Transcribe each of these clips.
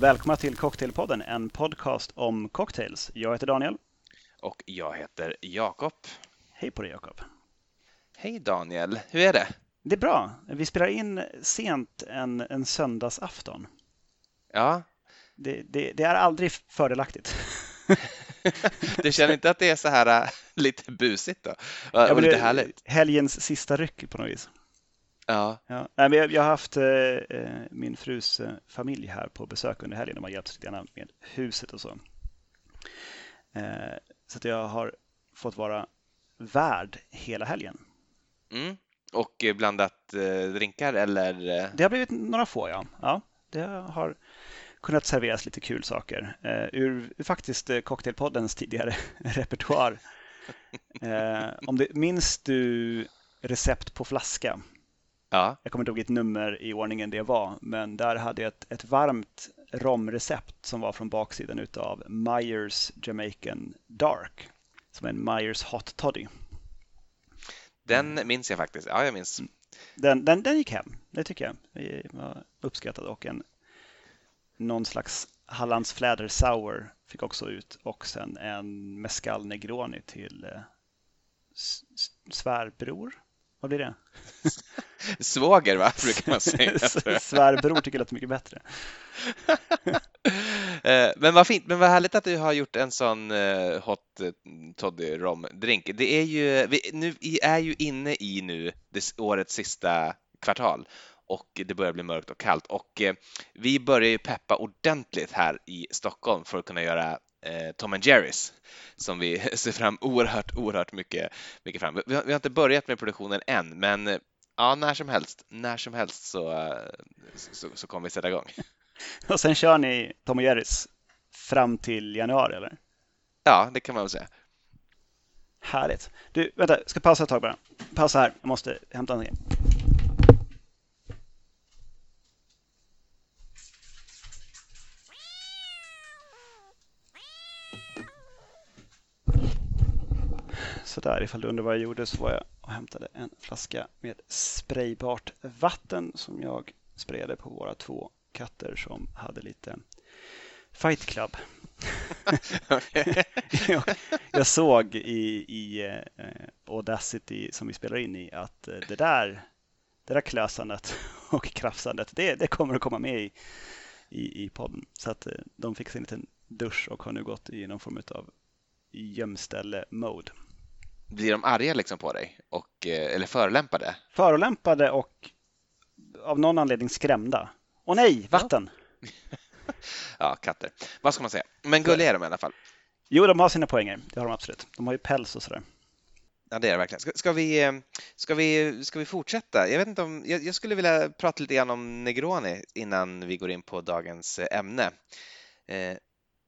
Välkomna till Cocktailpodden, en podcast om cocktails. Jag heter Daniel. Och jag heter Jakob. Hej på dig Jakob. Hej Daniel, hur är det? Det är bra. Vi spelar in sent en, en söndagsafton. Ja. Det, det, det är aldrig fördelaktigt. du känner inte att det är så här äh, lite busigt då? Och, ja, lite härligt? Helgens sista ryck på något vis. Ja. ja. Nej, men jag har haft eh, min frus eh, familj här på besök under helgen. De har hjälpt lite grann med huset och så. Eh, så att jag har fått vara värd hela helgen. Mm. Och blandat eh, drinkar eller? Eh? Det har blivit några få, ja. ja. Det har kunnat serveras lite kul saker eh, ur, faktiskt eh, Cocktailpoddens tidigare repertoar. Eh, om det, minns du recept på flaska? Ja. Jag kommer inte ihåg vilket nummer i ordningen det var, men där hade jag ett, ett varmt romrecept som var från baksidan utav Myers Jamaican Dark, som är en Myers Hot Toddy. Den minns jag faktiskt. Ja, jag minns. Den, den, den gick hem, det tycker jag. Det var uppskattat och en någon slags Hallandsfläder Sour fick också ut och sen en Mescal Negroni till eh, svärbror. Vad blir det? Svåger va, brukar man säga. svärbror tycker jag låter mycket bättre. Eh, men vad fint, men vad härligt att du har gjort en sån uh, hot uh, toddy rom drink. Det är ju, vi, nu, vi är ju inne i nu det, årets sista kvartal och det börjar bli mörkt och kallt och eh, vi börjar ju peppa ordentligt här i Stockholm för att kunna göra eh, Tom and Jerrys som vi ser fram oerhört, oerhört mycket, mycket fram. Vi har, vi har inte börjat med produktionen än, men eh, ja, när som helst, när som helst så, så, så kommer vi sätta igång. Och sen kör ni Tom och Jerrys fram till januari, eller? Ja, det kan man väl säga. Härligt. Du, vänta, ska pausa ett tag bara. Pausa här, jag måste hämta någonting. Sådär, ifall du undrar vad jag gjorde så var jag och hämtade en flaska med spraybart vatten som jag sprayade på våra två katter som hade lite Fight Club. jag, jag, såg i, i eh, Audacity som vi spelar in i att eh, det där, det där klösandet och krafsandet, det, det kommer att komma med i, i, i podden. Så att eh, de fick sig en liten dusch och har nu gått i någon form av gömställe-mode blir de arga liksom på dig? Och, eh, eller förolämpade? Förolämpade och av någon anledning skrämda. Och nej, vatten! Ja. ja, katter. Vad ska man säga? Men gulliga är de i alla fall. Jo, de har sina poänger. Det har de absolut. De har ju päls och sådär. Ja, det är det verkligen. Ska, ska, vi, eh, ska, vi, ska vi fortsätta? Jag, vet inte om, jag, jag, skulle vilja prata lite grann om Negroni innan vi går in på dagens eh, ämne. Eh,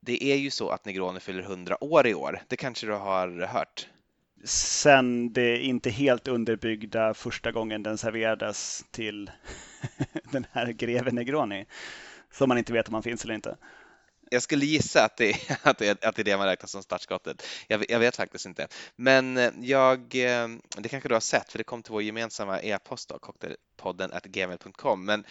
det är ju så att Negroni fyller 100 år i år. Det kanske du har hört? Sen det inte helt underbyggda första gången den serverades till den här greven Negroni. Som man inte vet om han finns eller inte. Jag skulle gissa att det, är, att det, att det är det man räknar som startskottet. Jag, jag, vet faktiskt inte. Men eh, jag, eh, det kanske du har sett, för det kom till vår gemensamma e-post, cocktailpodden gmail.com. Men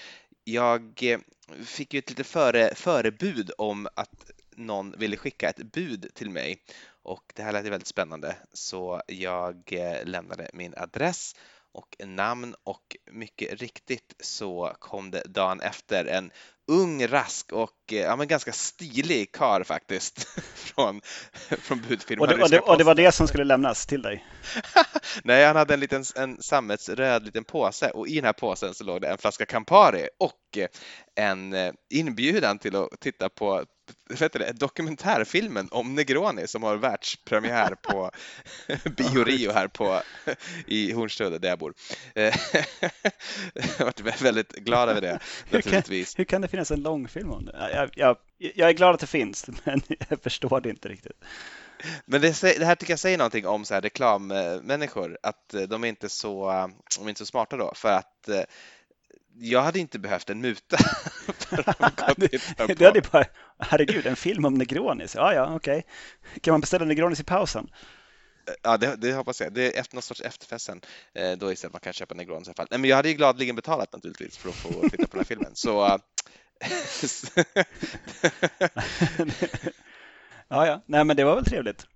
jag eh, fick ju ett litet före, förebud om att någon ville skicka ett bud till mig och det här lät ju väldigt spännande. Så jag eh, lämnade min adress och namn och mycket riktigt så kom det dagen efter en ung, rask och eh, ja, men ganska stilig kar faktiskt från, från budfirman. Och det, och, det, och det var det som skulle lämnas till dig? Nej, han hade en liten en sammetsröd liten påse och i den här påsen så låg det en flaska Campari och en eh, inbjudan till att titta på vet det, dokumentärfilmen om Negroni som har världspremiär på Bio Rio här på, i Hornstull där jag bor. jag varit väldigt glad över det naturligtvis. Hur kan, hur kan det finnas en långfilm om det? Jag, jag, jag är glad att det finns, men jag förstår det inte riktigt. Men det, det, här tycker jag säger någonting om så här reklammänniskor, att de är inte så, de är inte så smarta då, för att jag hade inte behövt en muta. det hade bara, herregud, en film om Negronis. Ja, ja, okej. Okay. Kan man beställa Negronis i pausen? Ja, det, det hoppas jag. Det är efter någon sorts efterfest sen. Eh, då istället man kan köpa Negronis i alla fall. Nej, men jag hade ju gladeligen betalat naturligtvis för att få titta på den här filmen. Så ja, ja, nej men det var väl trevligt.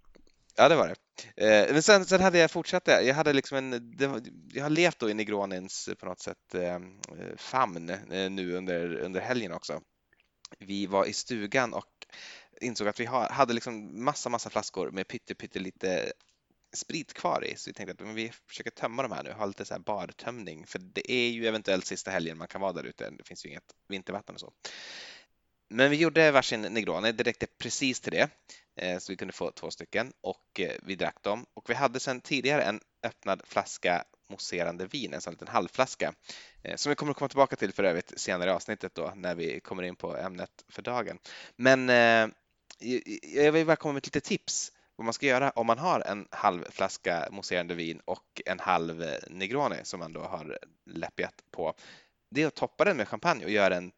Ja, det var det. Eh, men sen, sen hade jag fortsatt det. Jag hade liksom en, det, jag har levt då i Negronins eh, på något sätt eh, eh, famn eh, nu under, under helgen också. Vi var i stugan och insåg att vi hade liksom massa, massa flaskor med pytte, pytte lite sprit kvar i, så vi tänkte att men vi försöker tömma de här nu, ha lite så här bartömning, för det är ju eventuellt sista helgen man kan vara där ute. Det finns ju inget vintervatten och så. Men vi gjorde varsin Negroni, det räckte precis till det, eh, så vi kunde få två stycken och eh, vi drack dem. Och vi hade sedan tidigare en öppnad flaska mousserande vin, en sån liten halvflaska, eh, som vi kommer att komma tillbaka till för övrigt senare i avsnittet då när vi kommer in på ämnet för dagen. Men jag vill bara komma med ett litet tips vad man ska göra om man har en halv flaska mousserande vin och en halv eh, Negroni som man då har läppjat på. Det är att toppa den med champagne och göra en,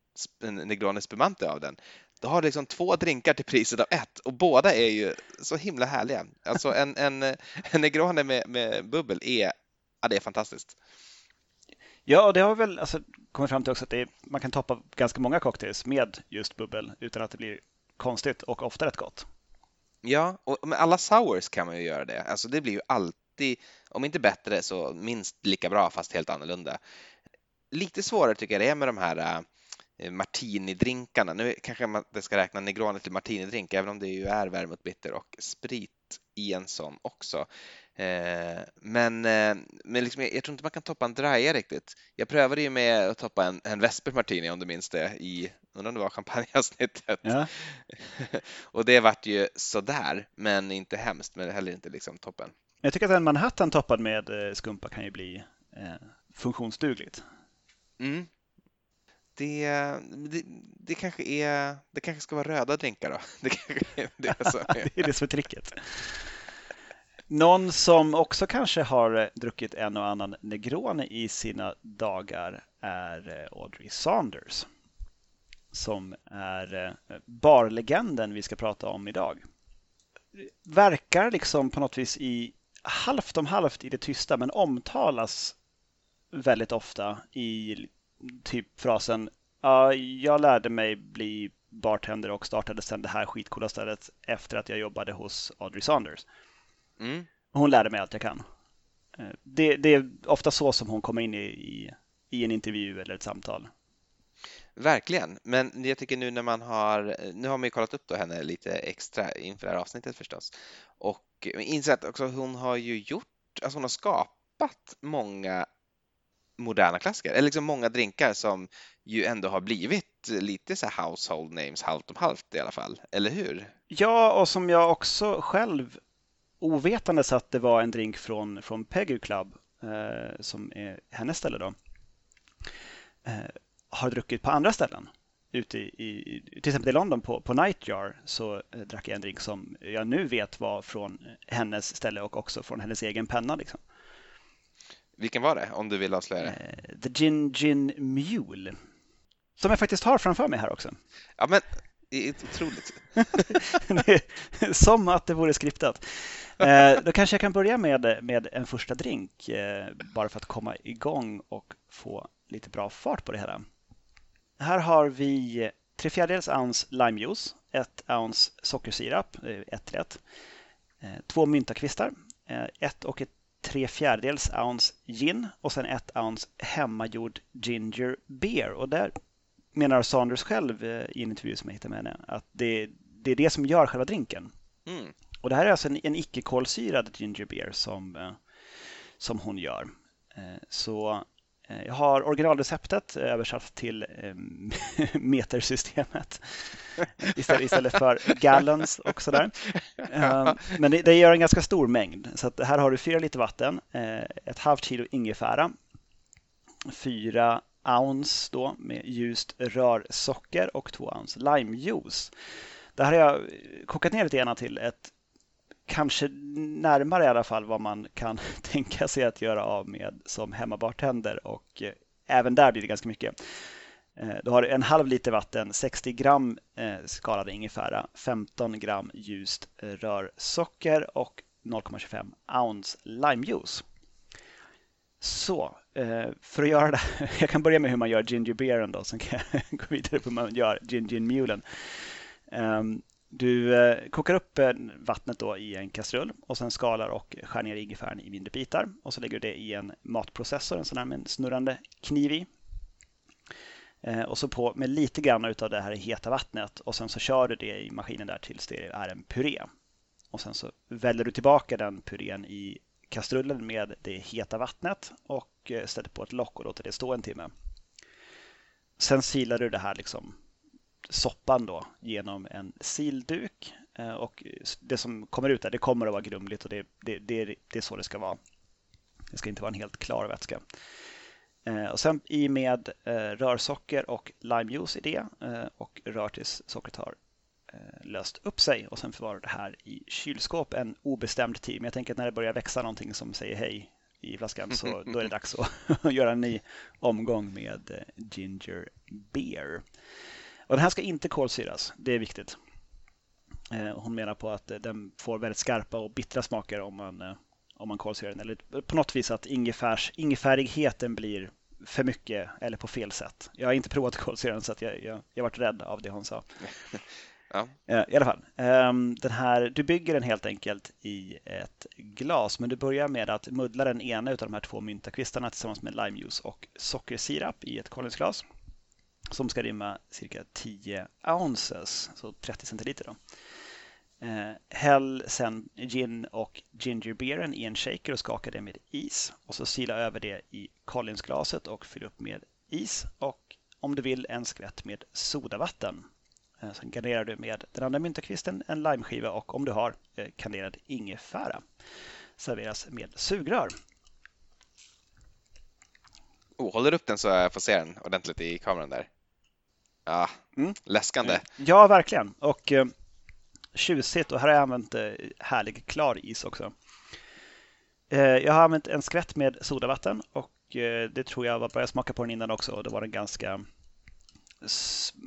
en Negroni spumante av den. Då har du liksom två drinkar till priset av ett och båda är ju så himla härliga. Alltså en, en, eh, en Negroni med, med bubbel är, ja, det är fantastiskt. Ja, och det har väl alltså, kommit fram till också att är, man kan toppa ganska många cocktails med just bubbel utan att det blir konstigt och ofta rätt gott. Ja, och med alla sours kan man ju göra det. Alltså det blir ju alltid, om inte bättre så minst lika bra fast helt annorlunda. Lite svårare tycker jag det är med de här äh, martinidrinkarna. Nu kanske man det ska räkna Negroni till martinidrink, även om det ju är vermouth bitter och sprit i en sån också. Eh, men eh, men liksom, jag, jag, tror inte man kan toppa en draja riktigt. Jag prövade ju med att toppa en, en Vesper Martini om du minns det i, undrar om det var champagneavsnittet. Ja. och det vart ju sådär, men inte hemskt, men heller inte liksom toppen. Jag tycker att en Manhattan toppad med eh, skumpa kan ju bli eh, funktionsdugligt. Mm. Det, det, det, kanske är, det kanske ska vara röda drinkar då. Det, kanske är det, som är. det är det som är tricket. Någon som också kanske har eh, druckit en och annan Negroni i sina dagar är eh, Audrey Saunders. Som är eh, barlegenden vi ska prata om idag. Verkar liksom på något vis i halvt om halvt i det tysta men omtalas väldigt ofta i typ frasen jag lärde mig bli bartender och startade sedan det här skitcoola stället efter att jag jobbade hos Audrey Saunders. Mm. Hon lärde mig allt jag kan. Eh, det, det, är ofta så som hon kommer in i, i, i en intervju eller ett samtal. Verkligen, men jag tycker nu när man har, nu har man ju kollat upp då henne lite extra inför det här avsnittet förstås och insett också att hon har ju gjort, alltså hon har skapat många moderna klassiker, eller liksom många drinkar som ju ändå har blivit lite så household names halvt om halvt i alla fall, eller hur? Ja, och som jag också själv ovetandes att det var en drink från, från Peggy Club, eh, som är hennes ställe då, eh, har druckit på andra ställen. Ute i, i, till exempel i London på, på Nightjar så eh, drack jag en drink som jag nu vet var från hennes ställe och också från hennes egen penna. Liksom. Vilken var det, om du vill avslöja det? Eh, The Gin Gin Mule. Som jag faktiskt har framför mig här också. Ja, men det är otroligt. Som att det vore skriptat. Eh, då kanske jag kan börja med, med en första drink, eh, bara för att komma igång och få lite bra fart på det hela. Här har vi tre fjärdedels ounce limejuice, ett ounce sockersirap, eh, ett rätt, eh, två myntakvistar, eh, ett och ett tre fjärdedels ounce gin och sen ett ounce hemmagjord ginger beer. Och där menar Sanders själv i en intervju som jag hittade med henne att det, det är det som gör själva drinken. Mm. Och det här är alltså en, en icke-kolsyrad ginger beer som, eh, som hon gör. Eh, så eh, jag har originalreceptet översatt till metersystemet istället, istället för gallons och sådär. Men det, det gör en ganska stor mängd. Så här har du fyra liter vatten, ett halvt kilo ingefära, fyra ounce då med ljust rörsocker och 2 ounce limejuice. Det här har jag kokat ner lite grann till ett kanske närmare i alla fall vad man kan tänka sig att göra av med som hemmabartender och eh, även där blir det ganska mycket. Eh, du har en halv liter vatten, 60 gram eh, skalad ingefära, 15 gram ljust eh, rörsocker och 0,25 ounce limejuice. Så Eh, för att göra det, jag kan börja med hur man gör ginger beeren då, sen kan jag gå vidare på hur man gör ginger mulen. Ehm, du eh, kokar upp eh, vattnet då i en kastrull och sen skalar och skär ner ingefäran i mindre bitar och så lägger du det i en matprocessor, en sån här med en snurrande kniv i. Och så på med lite grann av det här heta vattnet och sen så kör du det i maskinen där tills det är en puré. Och sen så väljer du tillbaka den purén i kastrullen med det heta vattnet och eh, sätter på ett lock och låter det stå en timme. Sen silar du det här liksom soppan då genom en silduk eh, och det som kommer ut där det kommer att vara grumligt och det, det, det, det är så det ska vara. Det ska inte vara en helt klar vätska. Eh, och sen i med rörsocker och limejuice i det och rör tills sockret har löst upp sig och sen förvarar det här i kylskåp en obestämd tid. Men jag tänker att när det börjar växa någonting som säger hej i flaskan så då är det dags att göra en ny omgång med ginger beer. Och den här ska inte kolsyras, det är viktigt. Hon menar på att den får väldigt skarpa och bittra smaker om man om man kolsyrar den. Eller på något vis att ingefärs, ingefärigheten blir för mycket eller på fel sätt. Jag har inte provat kolsyra den så jag, jag, jag varit rädd av det hon sa. Ja. Eh, I alla fall, ehm, den här, du bygger den helt enkelt i ett glas men du börjar med att muddla den ena av de här två myntakvistarna tillsammans med limejuice och sockersirap i ett Collinsglas som ska rymma cirka 10 ounces, så 30 centiliter. Då. Eh, häll sen gin och gingerbeeren i en shaker och skaka det med is. Och så sila över det i Collinsglaset och fyll upp med is och om du vill en skvätt med sodavatten. Eh, sen garnerar du med den andra myntakvisten, en limeskiva och om du har eh, kanderad ingefära. Serveras med sugrör. Oh, håller upp den så jag får se den ordentligt i kameran där. Ja, mm. läskande. Ja, verkligen. Och eh, tjusigt och här har jag använt eh, härlig klar is också. Eh, jag har använt en skvätt med sodavatten och eh, det tror jag var bra. Jag smakade på den innan också och då var den ganska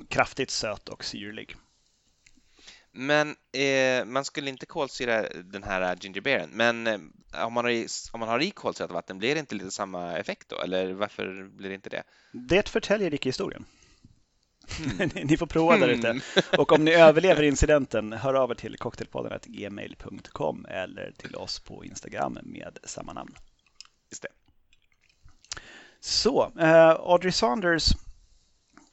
kraftigt söt och syrlig. Men eh, man skulle inte kolsyra den här gingerbeeren, men eh, om, man har i, om man har i kolsyrat vatten, blir det inte lite samma effekt då? Eller varför blir det inte det? Det förtäljer icke historien. Mm. ni får prova där ute. Mm. Och om ni överlever incidenten, hör av er till cocktailpodden.gmail.com eller till oss på Instagram med samma namn. Just det. Så, eh, Audrey Saunders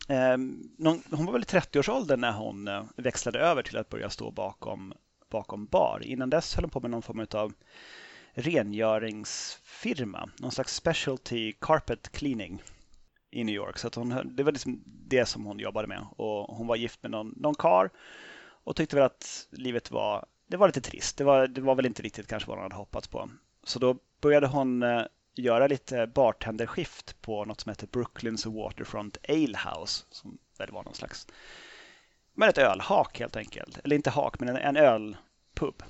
Ehm, hon var väl i 30-årsåldern när hon eh, växlade över till att börja stå bakom, bakom bar. Innan dess höll hon på med någon form av rengöringsfirma, någon slags specialty carpet cleaning i New York. Så att hon, det var liksom det som hon jobbade med. Och hon var gift med någon, någon kar och tyckte väl att livet var, det var lite trist. Det var, det var väl inte riktigt kanske vad hon hade hoppats på. Så då började hon eh, göra lite bartenderskift på något som heter Brooklyns Waterfront Ale House. Som väl var någon slags, men ett ölhak helt enkelt. Eller inte hak, men en, en ölpub.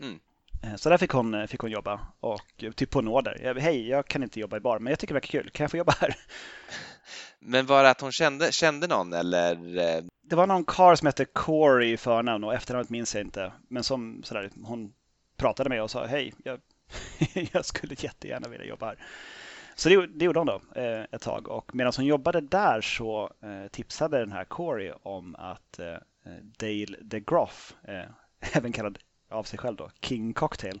Mm. Eh, så där fick hon, eh, fick hon jobba och eh, typ på nåder. Hej, jag kan inte jobba i bar, men jag tycker det verkar kul. Kan jag få jobba här? Men var det att hon kände, kände någon eller? Det var någon karl som hette Corey i förnamn och efternamnet minns jag inte. Men som sådär, hon pratade med och sa hej, jag, jag skulle jättegärna vilja jobba här. Så det, det gjorde hon då eh, ett tag och medan hon jobbade där så eh, tipsade den här Corey om att eh, Dale DeGroff, även kallad av sig själv då, King Cocktail.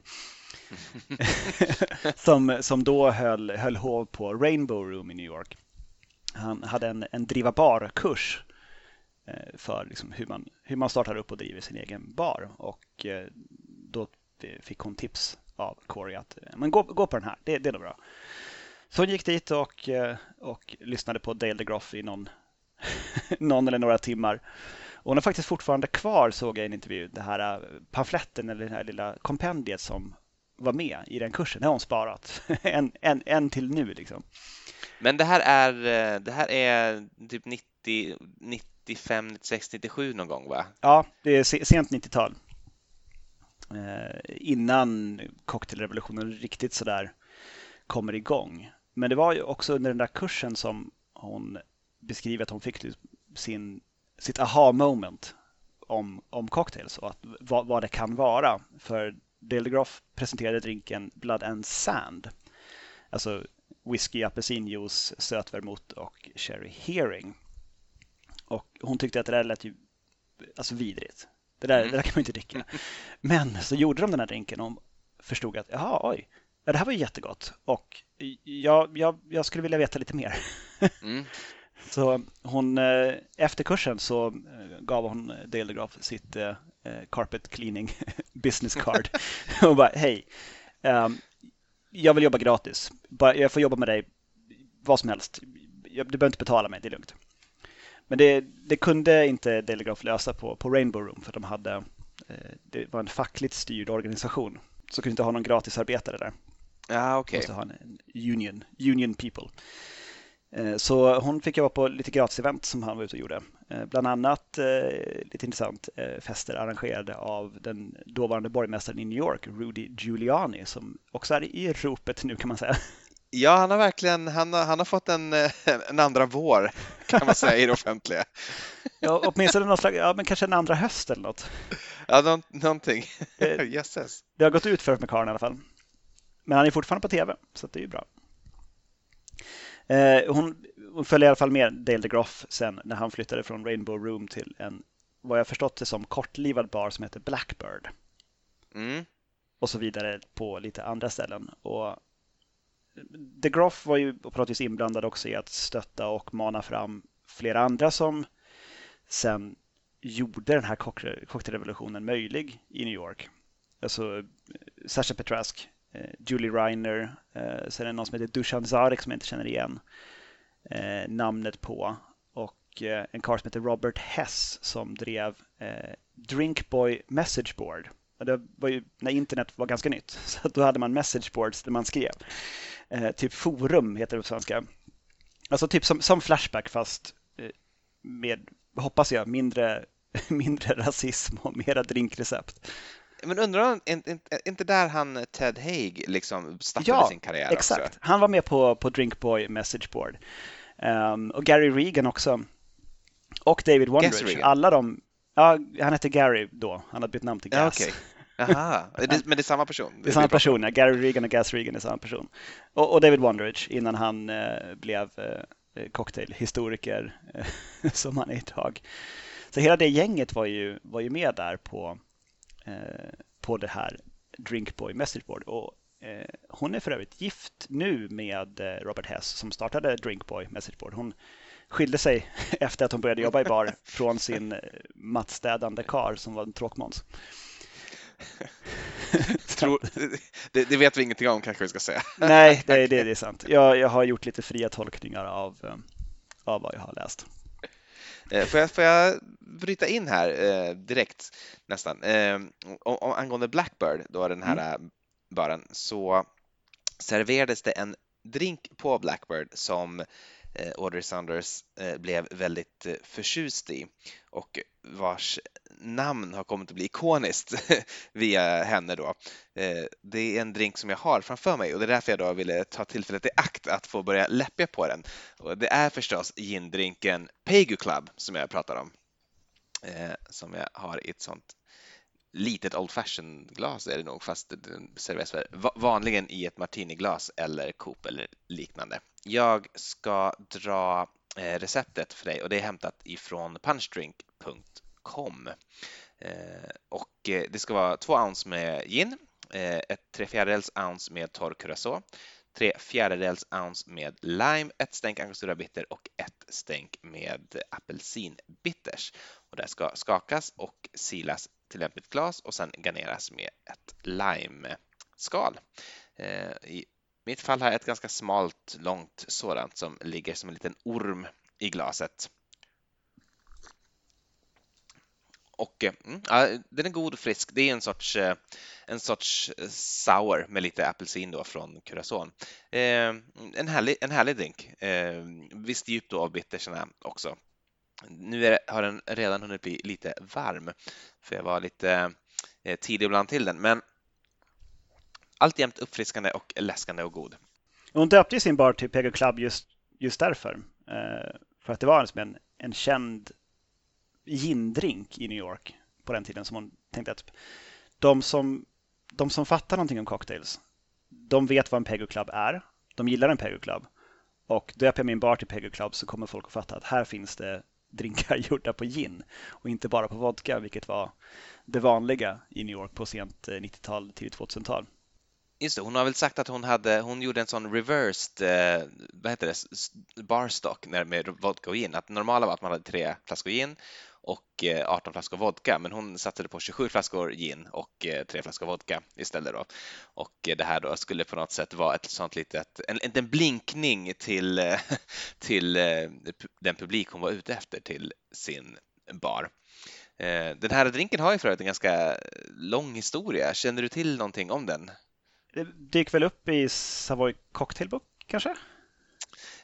som, som då höll, höll hov på Rainbow Room i New York. Han hade en, en driva bar-kurs för liksom hur, man, hur man startar upp och driver sin egen bar. Och då fick hon tips av Corey att men gå, gå på den här, det, det är nog bra. Så hon gick dit och, eh, och lyssnade på Dale DeGroff i någon, någon eller några timmar. Och hon är faktiskt fortfarande kvar, såg jag i en intervju, det här äh, pamfletten eller det här lilla kompendiet som var med i den kursen. Det har hon sparat. en, en, en till nu liksom. Men det här är, det här är typ 90, 95, 96, 97 någon gång va? Ja, det är sent 90-tal. Eh, innan cocktailrevolutionen riktigt sådär kommer igång. Men det var ju också under den där kursen som hon beskriver att hon fick liksom sin sitt aha moment om, om cocktails och att, vad, vad det kan vara. För Dale DeGroff presenterade drinken Blood and Sand. Alltså whisky, apelsinjuice, sötvermouth och cherry hearing. Och hon tyckte att det där lät ju alltså vidrigt. Det där, mm. det där kan man inte dricka. Men så gjorde de den här drinken och förstod att jaha, oj, ja, det här var ju jättegott och jag, jag, jag skulle vilja veta lite mer. Mm. Så hon, eh, efter kursen så eh, gav hon Dale sitt eh, carpet cleaning business card och bara hej, ehm, jag vill jobba gratis. Jag får jobba med dig vad som helst. Du behöver inte betala mig, det är lugnt. Men det, det kunde inte Dale DeGraff lösa på, på Rainbow Room för de hade, det var en fackligt styrd organisation. Så kunde inte ha någon gratisarbetare där. Ja, okej. Okay. Måste ha en union, union people. Eh, så hon fick jobba på lite gratis-event som han var ute och gjorde. Eh, bland annat, eh, lite intressant, fester arrangerade av den dåvarande borgmästaren i New York, Rudy Giuliani, som också är i ropet nu kan man säga. Ja, han har verkligen han har, han har fått en, en andra vår kan man säga i det offentliga. Ja, åtminstone någon slags, ja, men kanske en andra höst eller något. Ja, nå någonting. Jösses. Det har gått ut för med karln i alla fall. Men han är fortfarande på tv, så det är ju bra. Eh, hon, hon följde i alla fall med Dale DeGroff sen när han flyttade från Rainbow Room till en, vad jag förstått det som, kortlivad bar som heter Blackbird. Mm. Och så vidare på lite andra ställen. Och DeGroff var ju på något vis inblandad också i att stötta och mana fram flera andra som sen gjorde den här cocktailrevolutionen möjlig i New York. Alltså eh, Sasha Petrask, eh, Julie Reiner, eh, sen är det någon som heter Dusan Zarek som jag inte känner igen namnet på och en karl som heter Robert Hess som drev Drinkboy Message Board. Det var ju när internet var ganska nytt, så då hade man message boards där man skrev. typ forum heter det på svenska. Alltså typ som, som Flashback fast med, hoppas jag, mindre, mindre rasism och mera drinkrecept. Men undrar om inte, där han Ted Haig liksom startade ja, sin karriär exakt. Också? Han var med på, på Drinkboy Message Board. Um, och Gary Regan också. Och David Wondrich. Alla de, ja, han hette Gary då. Han hade bytt namn till Gas. Ja, okay. Jaha, men det är samma person? Det är samma person, ja. Gary Regan och Gas Regan är samma person. Och, och David Wondrich innan han eh, blev eh, cocktailhistoriker eh, som han är idag. Så hela det gänget var ju, var ju med där på, Eh, på det här Drinkboy Messageboard. Och eh, hon är för övrigt gift nu med eh, Robert Hess som startade Drinkboy Messageboard. Hon skilde sig efter att hon började jobba i bar från sin mattstädande kar som var en tråkmåns. det, det, vet vi ingenting om kanske vi ska säga. Nej, det, det, det är sant. Jag, jag har gjort lite fria tolkningar av, av vad jag har läst. Eh, får jag, får jag bryta in här eh, direkt nästan? Eh, om, angående Blackbird, då den här mm. baren, så serverades det en drink på Blackbird som eh, Eh, Audrey Sanders eh, blev väldigt eh, förtjust i och vars namn har kommit att bli ikoniskt via henne då. Eh, det är en drink som jag har framför mig och det är därför jag då ville ta tillfället i akt att få börja läppja på den. Och det är förstås gindrinken Pegu Club som jag pratar om. Eh, som jag har i ett sånt litet old fashion glas är det nog fast den serveras vanligen i ett martiniglas eller Coop eller liknande. Jag ska dra eh, receptet för dig och det är hämtat ifrån punchdrink.com eh, och eh, det ska vara två ounce med gin, ett tre fjärdedels ounce med torr curacao, tre fjärdedels ounce med lime, ett stänk angostura bitter och ett stänk med apelsinbitters. Och det ska skakas och silas till lämpligt glas och sen garneras med ett limeskal. I mitt fall har jag ett ganska smalt, långt sådant som ligger som en liten orm i glaset. Och eh, mm, ja, den är god och frisk. Det är en sorts, eh, en sorts eh, sour med lite apelsin då från Curacao. Eh, en, härlig, en härlig drink. Eh, visst djup då av bitterserna också. Nu är, har den redan hunnit bli lite varm, för jag var lite eh, tidig ibland till den, men alltjämt uppfriskande och läskande och god. Hon döpte sin bar till Pego Club just, just därför. Eh, för att det var liksom en, en känd gindrink i New York på den tiden som hon tänkte att de som, de som fattar någonting om cocktails, de vet vad en Pego Club är de gillar en Pegu Club. Och döper jag min bar till Pegu Club så kommer folk att fatta att här finns det drinkar gjorda på gin och inte bara på vodka, vilket var det vanliga i New York på sent 90-tal, till 2000-tal. Just det, hon har väl sagt att hon, hade, hon gjorde en sån reversed, eh, vad heter det, barstock med vodka och gin. Att normala var att man hade tre flaskor gin och eh, 18 flaskor vodka, men hon satsade på 27 flaskor gin och eh, tre flaskor vodka istället då. Och eh, det här då skulle på något sätt vara ett sånt litet, en, en blinkning till, till den publik hon var ute efter till sin bar. Den här drinken har ju för övrigt en ganska lång historia. Känner du till någonting om den? Det dyker väl upp i Savoy Cocktail Book kanske?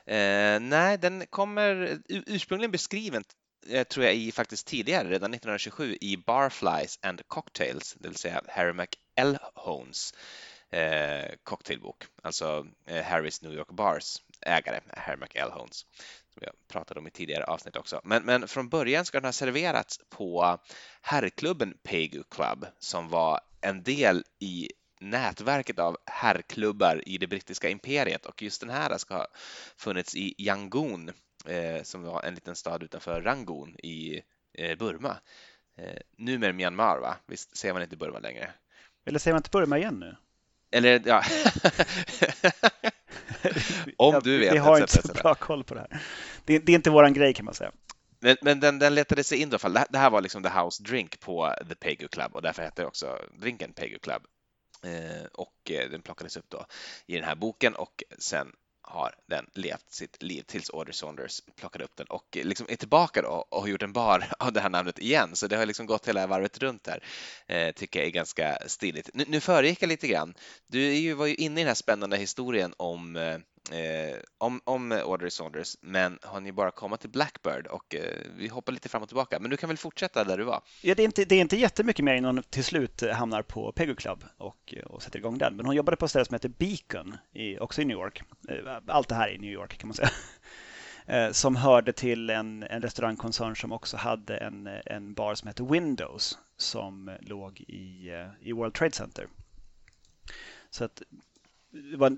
Eh, nej, den kommer ursprungligen beskriven eh, tror jag i faktiskt tidigare, redan 1927 i Barflies and Cocktails, det vill säga Harry McElhones eh, cocktailbok, alltså eh, Harrys New York Bars ägare, Harry McElhones, som jag pratade om i tidigare avsnitt också. Men, men från början ska den ha serverats på herrklubben Pegu Club som var en del i nätverket av herrklubbar i det brittiska imperiet och just den här ska ha funnits i Yangon eh, som var en liten stad utanför Rangoon i eh, Burma. Eh, numera Myanmar, va? Visst säger man inte Burma längre? Eller säger man inte Burma igen nu? Eller ja, om du vet. Vi har inte så bra koll på det här. Det, det är inte våran grej kan man säga. Men, men den, den letade sig in i alla fall. Det här var liksom the house drink på The Pegu Club och därför hette det också drinken Pegu Club. Eh, och eh, den plockades upp då i den här boken och sen har den levt sitt liv tills Audrey Saunders plockade upp den och eh, liksom är tillbaka då och har gjort en bar av det här namnet igen. Så det har liksom gått hela varvet runt här. Eh, tycker jag är ganska stiligt. Nu, nu föregick jag lite grann. Du är ju, var ju inne i den här spännande historien om eh, om, om, Order is Saunders, men har ni bara kommit till Blackbird och eh, vi hoppar lite fram och tillbaka. Men du kan väl fortsätta där du var? Ja, det, är inte, det är inte jättemycket mer innan hon till slut hamnar på Pegu Club och, och sätter igång den. Men hon jobbade på ett ställe som heter Beacon, i, också i New York. Eh, allt det här är i New York kan man säga. Eh, som hörde till en, en restaurangkoncern som också hade en, en bar som hette Windows som låg i, eh, i World Trade Center. Så att det var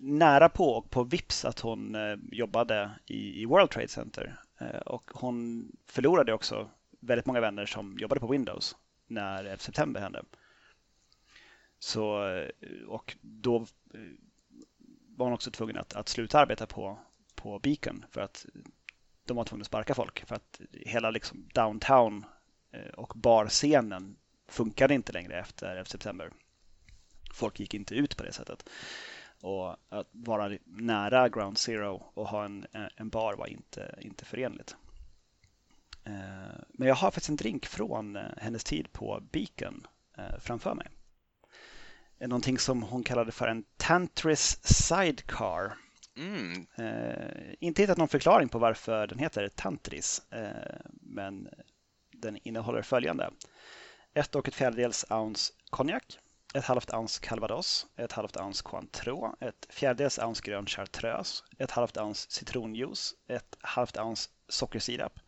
nära på och på vips att hon eh, jobbade i, i World Trade Center. Eh, och hon förlorade också väldigt många vänner som jobbade på Windows när 11 september hände. Så, eh, och då var hon också tvungen att, att sluta arbeta på, på Beacon för att de var tvungna att sparka folk. För att hela liksom downtown och barscenen funkade inte längre efter 11 september. Folk gick inte ut på det sättet. Och att vara nära Ground Zero och ha en, en bar var inte, inte förenligt. Eh, men jag har faktiskt en drink från eh, hennes tid på Beacon eh, framför mig. Någonting som hon kallade för en Tantris Sidecar. Mm. inte hittat någon förklaring på varför den heter Tantris, men den innehåller följande. Ett och ett fjärdedels ounce konjak, ett halvt ounce calvados, ett halvt ounce cointreau, ett fjärdedels ounce grön chartreuse, ett halvt ounce citronjuice, ett halvt ounce sockersirap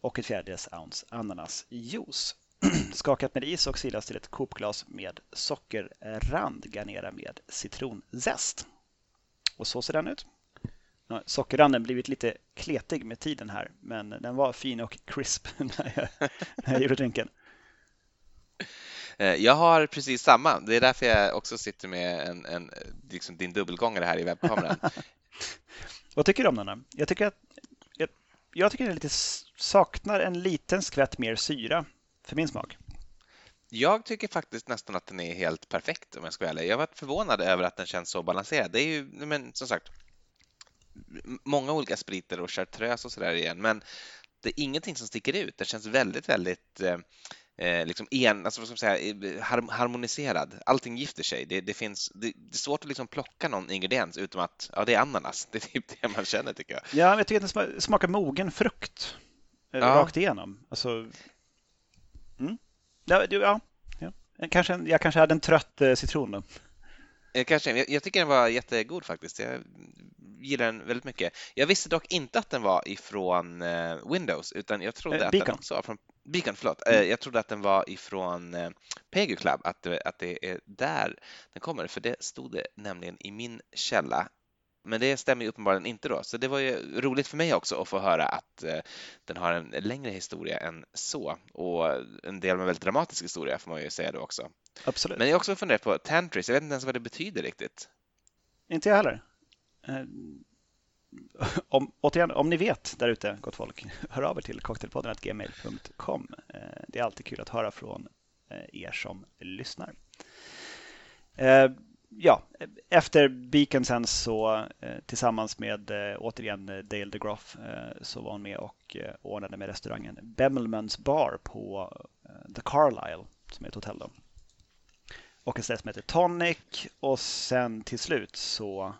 och ett fjärdedels ounce ananasjuice. Skakat med is och silas till ett kopglas med sockerrand. Garnera med citronzest. Och så ser den ut. Sockerranden blivit lite kletig med tiden här, men den var fin och crisp när jag, när jag gjorde drinken. Eh, jag har precis samma. Det är därför jag också sitter med en, en liksom din dubbelgångare här i webbkameran. Vad tycker du om den? Jag tycker att jag, jag tycker den lite saknar en liten skvätt mer syra för min smak. Jag tycker faktiskt nästan att den är helt perfekt om jag ska vara ärlig. Jag varit förvånad över att den känns så balanserad. Det är ju, men som sagt, många olika spriter och chartreuse och sådär igen, men det är ingenting som sticker ut. Det känns väldigt, väldigt eh, eh, liksom en, alltså vad ska man säga, harmoniserad. Allting gifter sig. Det, det finns, det, det, är svårt att liksom plocka någon ingrediens utom att ja, det är ananas. Det är typ det man känner tycker jag. Ja, jag tycker att den smakar mogen frukt eh, ja. rakt igenom. Alltså, mm. ja, ja, ja. Kanske, jag kanske hade en trött eh, citron då. Eh, kanske. Jag, jag tycker den var jättegod faktiskt. Jag gillar den väldigt mycket. Jag visste dock inte att den var ifrån Windows, utan jag trodde eh, att den också var från Beacon, förlåt. Mm. Eh, jag trodde att den var ifrån eh, Pegu Club, att, att det är där den kommer, för det stod det nämligen i min källa Men det stämmer ju uppenbarligen inte då, så det var ju roligt för mig också att få höra att eh, den har en längre historia än så och en del med väldigt dramatisk historia får man ju säga då också. Absolut. Men jag har också funderat på Tantris, jag vet inte ens vad det betyder riktigt. Inte jag heller. Om, återigen, om ni vet där ute, gott folk, hör av er till cocktailpodden.gmail.com. Eh, det är alltid kul att höra från eh, er som lyssnar. Eh, ja, efter Beacon sen så tillsammans med återigen Dale DeGroff så var hon med och ordnade med restaurangen Bemelmans bar på The Carlisle som är ett hotell då. Och en ställe som heter Tonic och sen till slut så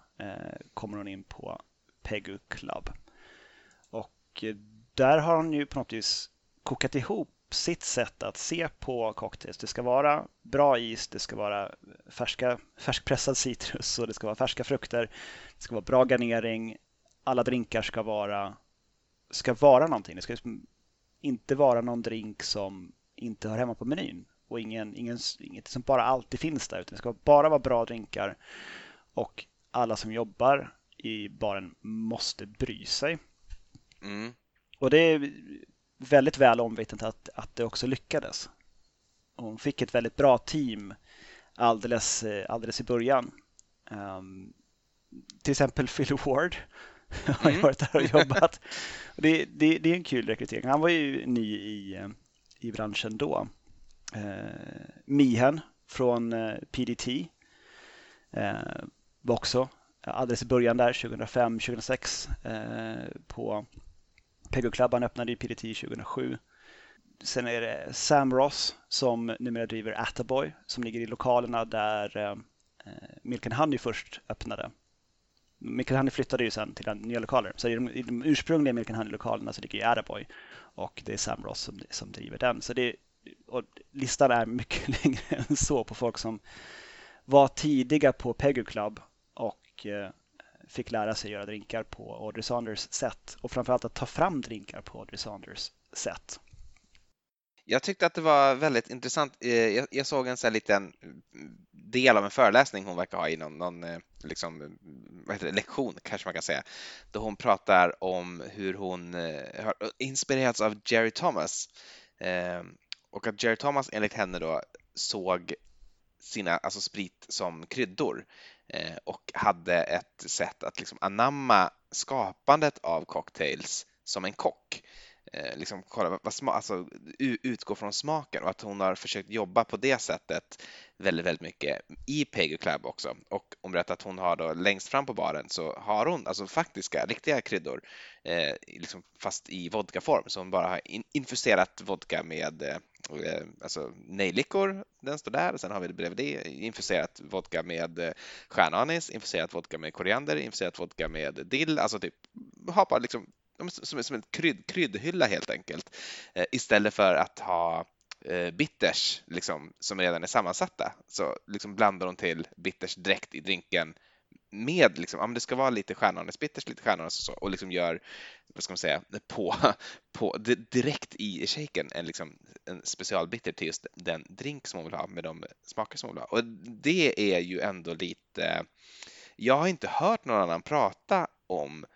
kommer hon in på Pegu Club. Och eh, där har hon ju på något vis kokat ihop sitt sätt att se på cocktails. Det ska vara bra is, det ska vara färska, färskpressad citrus och det ska vara färska frukter. Det ska vara bra garnering. Alla drinkar ska vara, ska vara någonting. Det ska liksom inte vara någon drink som inte hör hemma på menyn och ingen, ingen, inget som bara alltid finns där. Utan det ska bara vara bra drinkar och alla som jobbar i baren måste bry sig. Mm. Och det är väldigt väl omvittnat att, att det också lyckades. Hon fick ett väldigt bra team alldeles, alldeles i början. Um, till exempel Phil Ward har mm. varit där och jobbat. det, det, det, är en kul rekrytering. Han var ju ny i, i branschen då. Uh, Mihen från eh, PDT uh, var också alldeles i början där, 2005-2006 eh, på Pego Club. Han öppnade i PDT 2007. Sen är det Sam Ross som numera driver Attaboy som ligger i lokalerna där eh, eh Milk and Honey först öppnade. Milk and Honey flyttade ju sen till nya lokaler. Så i de, i de ursprungliga Milk and Honey-lokalerna så ligger ju Attaboy och det är Sam Ross som, som driver den. Så det, och listan är mycket längre än så på folk som var tidiga på Pegu Club och och eh, fick lära sig göra drinkar på Audrey Saunders sätt och framförallt att ta fram drinkar på Audrey Saunders sätt. Jag tyckte att det var väldigt intressant. Eh, jag, såg en sån liten del av en föreläsning hon verkar ha i någon, någon eh, liksom, det, lektion, kanske man kan säga, då hon pratar om hur hon har inspirerats av Jerry Thomas och att Jerry Thomas enligt henne då såg sina, alltså sprit som kryddor Eh, och hade ett sätt att liksom anamma skapandet av cocktails som en kock. Eh, liksom kolla vad sma, alltså, utgå från smaken och att hon har försökt jobba på det sättet väldigt, väldigt mycket i Pegu Club också. Och hon berättar att hon har då längst fram på baren så har hon alltså faktiska, riktiga kryddor, eh, liksom fast i vodkaform. Så hon bara har infuserat vodka med Eh, Eh, alltså nejlikor, den står där. Och sen har vi bredvid det infuserat vodka med eh, stjärnanis, infuserat vodka med koriander, infuserat vodka med dill. Alltså typ ha bara liksom som, som en krydd, kryddhylla helt enkelt. Eh, istället för att ha bitters liksom, som redan är sammansatta. Så liksom blandar de till bitters direkt i drinken med liksom, ja, men det ska vara lite stjärnanisbitters, lite stjärnanis och så och liksom gör, vad ska man säga, på, på direkt i shaken en, liksom, en specialbitter till just den drink som hon vill ha med de smaker som hon vill ha. Och det är ju ändå lite, jag har inte hört någon annan prata om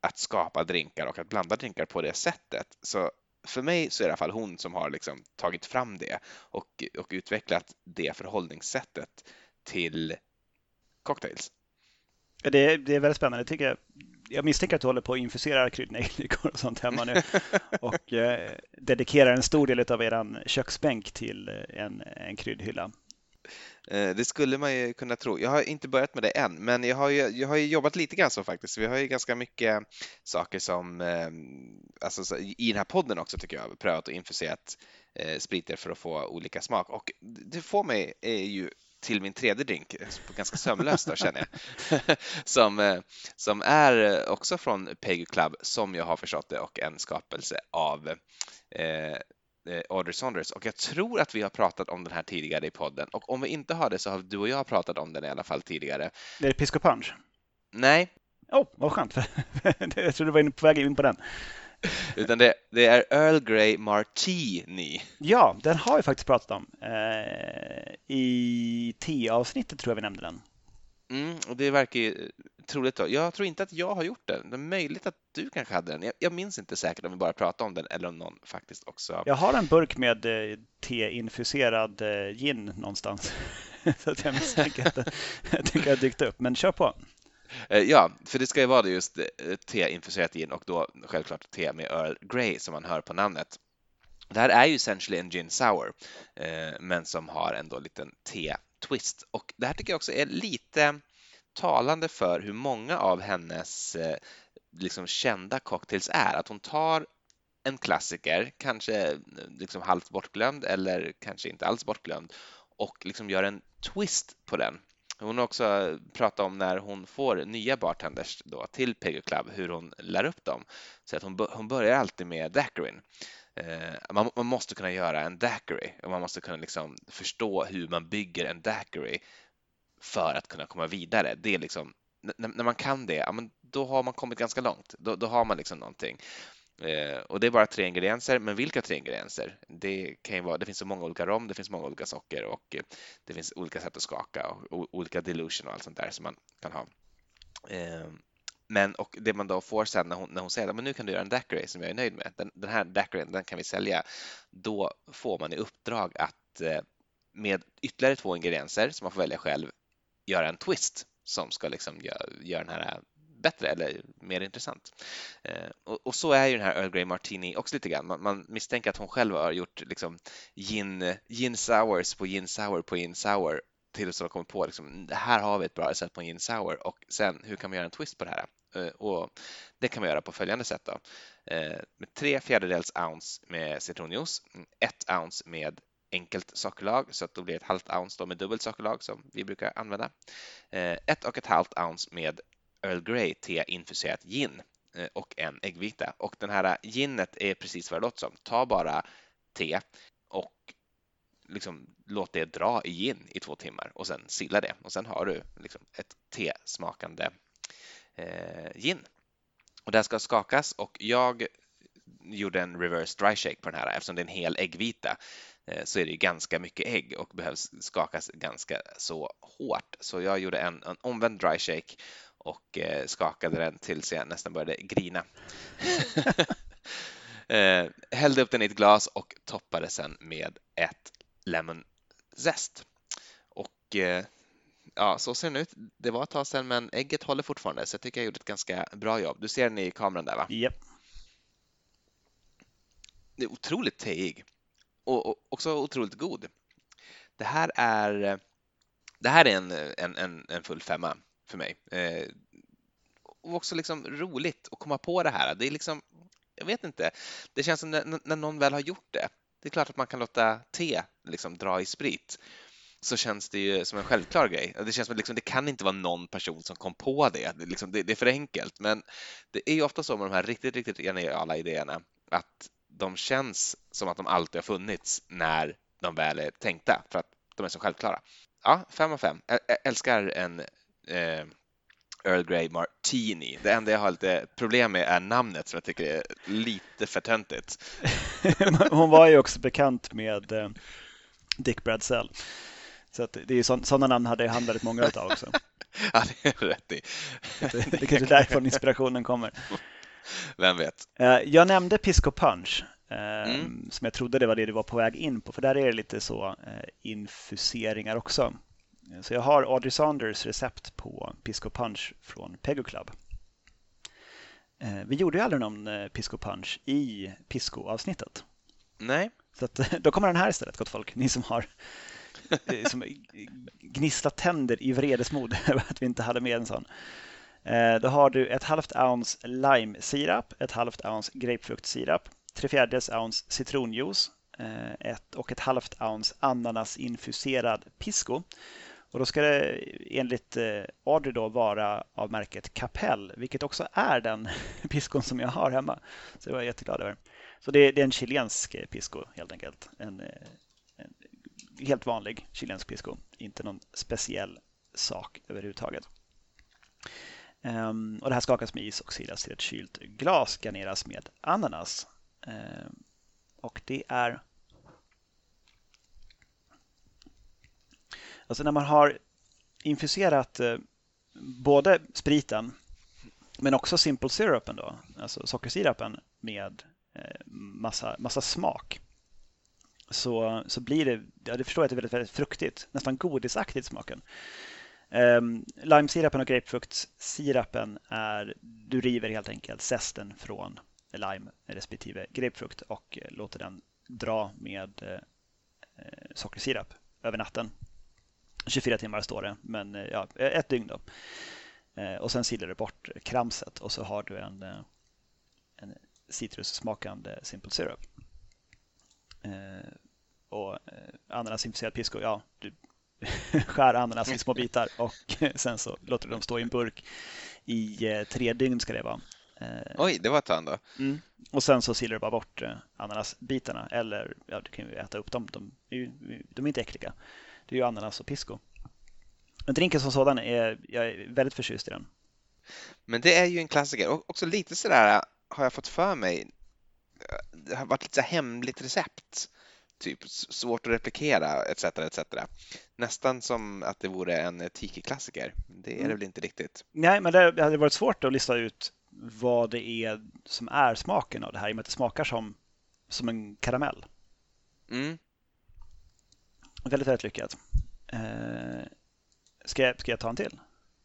att skapa drinkar och att blanda drinkar på det sättet. Så för mig så är det i alla fall hon som har liksom tagit fram det och, och utvecklat det förhållningssättet till cocktails. Det är, det är väldigt spännande. Jag, tycker, jag misstänker att du håller på att infusera kryddnejlikor och sånt hemma nu och eh, dedikerar en stor del av er köksbänk till eh, en, en kryddhylla. Eh, det skulle man ju kunna tro. Jag har inte börjat med det än, men jag har ju, jag har ju jobbat lite grann så faktiskt. Vi har ju ganska mycket saker som, eh, alltså i den här podden också tycker jag, prövat och infuserat spriter för att få olika smak och det får mig är ju till min tredje drink, eh, ganska sömlöst då känner jag, som, eh, som är också från Pegu Club som jag har förstått det och en skapelse av eh, Audrey Saunders och jag tror att vi har pratat om den här tidigare i podden och om vi inte har det så har du och jag pratat om den i alla fall tidigare. Det är Pisco Punch? Nej. Åh, oh, vad skönt. jag trodde du var på väg in på den. Utan det, det, är Earl Grey Martini. Ja, den har vi faktiskt pratat om. Eh, I T-avsnittet tror jag vi nämnde den. Mm, och det verkar ju troligt då. Jag tror inte att jag har gjort den. Det är möjligt att du kanske hade den. Jag, jag minns inte säkert om vi bara pratade om den eller om någon faktiskt också. Jag har en burk med eh, te-infuserad eh, gin någonstans. så att jag misstänker att den kan ha dykt upp. Men kör på. Eh, ja, för det ska ju vara det just eh, te-infuserat gin och då självklart te med Earl Grey som man hör på namnet. Det här är ju essentially en gin sour, eh, men som har ändå en liten te-twist. Och det här tycker jag också är lite talande för hur många av hennes liksom kända cocktails är. Att hon tar en klassiker, kanske liksom halvt bortglömd eller kanske inte alls bortglömd och liksom gör en twist på den. Hon har också pratat om när hon får nya bartenders då till Peggy Club, hur hon lär upp dem. Så att hon, hon börjar alltid med daiquirin. Eh, man, man, måste kunna göra en daiquiri och man måste kunna liksom förstå hur man bygger en daiquiri för att kunna komma vidare. Det är liksom, när, man kan det, ja, men då har man kommit ganska långt. Då, då har man liksom någonting. Eh, och det är bara tre ingredienser, men vilka tre ingredienser? Det kan ju vara, det finns så många olika rom, det finns många olika socker och eh, det finns olika sätt att skaka och olika dilution och allt sånt där som man kan ha. Eh, men och det man då får sen när hon, när hon säger att nu kan du göra en daiquiri som jag är nöjd med, den, den här daiquirin den kan vi sälja, då får man i uppdrag att eh, med ytterligare två ingredienser som man får välja själv göra en twist som ska liksom göra, göra den här bättre eller mer intressant. Eh, och, och, så är ju den här Earl Grey Martini också lite grann. Man, man misstänker att hon själv har gjort liksom gin, gin sours på gin sour på gin sour tills hon har kommit på liksom, det här har vi ett bra recept på en gin sour och sen hur kan man göra en twist på det här? Eh, och det kan man göra på följande sätt då. Eh, med tre fjärdedels ounce med citronjuice, ett ounce med enkelt sockerlag så att då blir det ett halvt ounce med dubbelt sockerlag som vi brukar använda. Ett och ett halvt ounce med Earl Grey te infuserat gin eh, och en äggvita. Och den här eh, ginet är precis vad det låter som. Ta bara te och liksom låt det dra i gin i två timmar och sen silla det och sen har du liksom ett tesmakande eh, gin. Och det här ska skakas och jag gjorde en reverse dry shake på den här eftersom det är en hel äggvita eh, så är det ganska mycket ägg och behövs skakas ganska så hårt. Så jag gjorde en, en omvänd dry shake och eh, skakade den tills jag nästan började grina. eh, hällde upp den i ett glas och toppade sen med ett lemonzest. Och eh, ja, så ser den ut. Det var ett tag sedan, men ägget håller fortfarande, så jag tycker jag gjorde ett ganska bra jobb. Du ser den i kameran där, va? Japp. Yep. Det är otroligt teig och, också otroligt god. Det här är, det här är en, en, en full femma för mig. Eh, och också liksom roligt att komma på det här. Det är liksom, jag vet inte, det känns som när, när någon väl har gjort det. Det är klart att man kan låta te liksom dra i sprit så känns det ju som en självklar grej. Det känns som att liksom, det kan inte vara någon person som kom på det. Det, liksom, det, det är för enkelt. Men det är ju ofta så med de här riktigt, riktigt geniala idéerna att de känns som att de alltid har funnits när de väl är tänkta för att de är så självklara. Ja, fem av fem. Jag älskar en eh, Earl Grey Martini. Det enda jag har lite problem med är namnet som jag tycker är lite för töntigt. Hon var ju också bekant med eh, Dick Bradsell. Så att det är sådana namn hade han väldigt många av också. ja, det är rätt i. det, det kanske är därifrån inspirationen kommer. Vem vet? Eh, jag nämnde Pisco Punch eh, mm. som jag trodde det var det du var på väg in på, för där är det lite så eh, infuseringar också. Så jag har Audrey Saunders recept på Pisco Punch från Pego Club. Vi gjorde ju aldrig någon Pisco Punch i Pisco-avsnittet. Nej. Så att, då kommer den här istället, gott folk. Ni som har som gnisslat tänder i vredesmod över att vi inte hade med en sån. Eh, då har du ett halvt ounce lime-sirap, ett halvt ounce grapefruktsirap, tre fjärdedels ounce citronjuice eh, ett och ett halvt ounce ananasinfuserad pisco. Och då ska det enligt eh, Audrey då vara av märket Capell, vilket också är den piskon som jag har hemma. Så det var jag jätteglad över. Så det är, det är en chilensk eh, pisco helt enkelt. En, eh, en helt vanlig chilensk pisco, inte någon speciell sak överhuvudtaget. Um, och det här skakas med is och silas till ett kylt glas, garneras med ananas. Um, och det är... Alltså när man har infuserat eh, både spriten men också simple syrupen då, alltså sockersirapen med eh, massa, massa smak. Så, så blir det, ja, det förstår jag att det är väldigt, väldigt fruktigt, nästan godisaktigt smaken. Ehm, um, Limesirapen och grapefruktsirapen är, du river helt enkelt zesten från lime respektive grapefrukt och eh, låter den dra med eh, sockersirap över natten. 24 timmar står det, men eh, ja, ett dygn då. Eh, och sen silar du bort kramset och så har du en, eh, en citrussmakande simple syrup. Eh, och eh, ananasinfuserad pisco, ja, du skär ananas i små bitar och sen så låter du dem stå i en burk i eh, tre dygn ska det vara. Eh, Oj, det var ett tag ändå. Mm. Och sen så silar du bara bort eh, ananasbitarna eller ja, du kan ju äta upp dem. De är, ju, de är inte äckliga. Det är ju ananas och pisco. Men drinken som sådan är jag är väldigt förtjust i den. Men det är ju en klassiker och också lite sådär har jag fått för mig. Det har varit lite så hemligt recept typ svårt att replikera etc. etc. Nästan som att det vore en tiki-klassiker. Det är det mm. väl inte riktigt? Nej, men det hade varit svårt att lista ut vad det är som är smaken av det här i och med att det smakar som, som en karamell. Mm. Väldigt, väldigt lyckat. Eh, ska, jag, ska jag ta en till?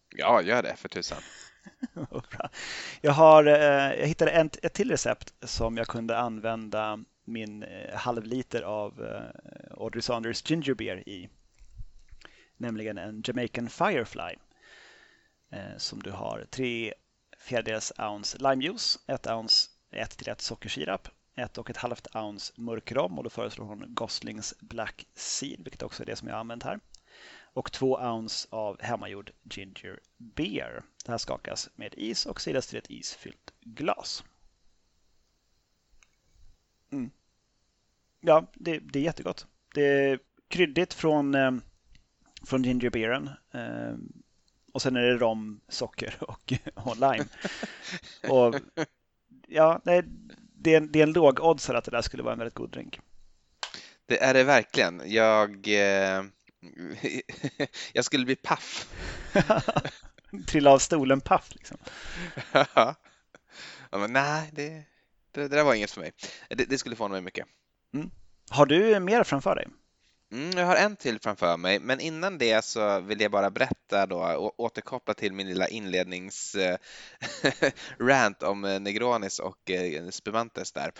Ja, gör det för tusan. jag, har, eh, jag hittade en, ett till recept som jag kunde använda min eh, halvliter av eh, Audrey Saunders ginger beer i. Nämligen en Jamaican Firefly som du har tre fjärdedels ounce limejuice, ett ounce 1 till 1 sockersirap, ett och ett halvt ounce mörk rom och då föreslår hon Goslings Black Seed, vilket också är det som jag har använt här. Och två ounce av hemmagjord ginger beer. Det här skakas med is och silas till ett isfyllt glas. Mm. Ja, det, det, är jättegott. Det är kryddigt från, eh, från gingerbeeren. Eh, och sen är det rom, socker och, och lime. och, ja, det, det, är en, det är en låg odds att det där skulle vara en väldigt god drink. Det är det verkligen. Jag, eh, jag skulle bli paff. Trilla av stolen paff liksom. ja, men nej, det, det, det där var inget för mig. Det, det skulle få mig mycket. Mm. Har du mer framför dig? Mm, jag har en till framför mig, men innan det så vill jag bara berätta då och återkoppla till min lilla inledningsrant eh, om eh, Negronis och eh, Spumantes där.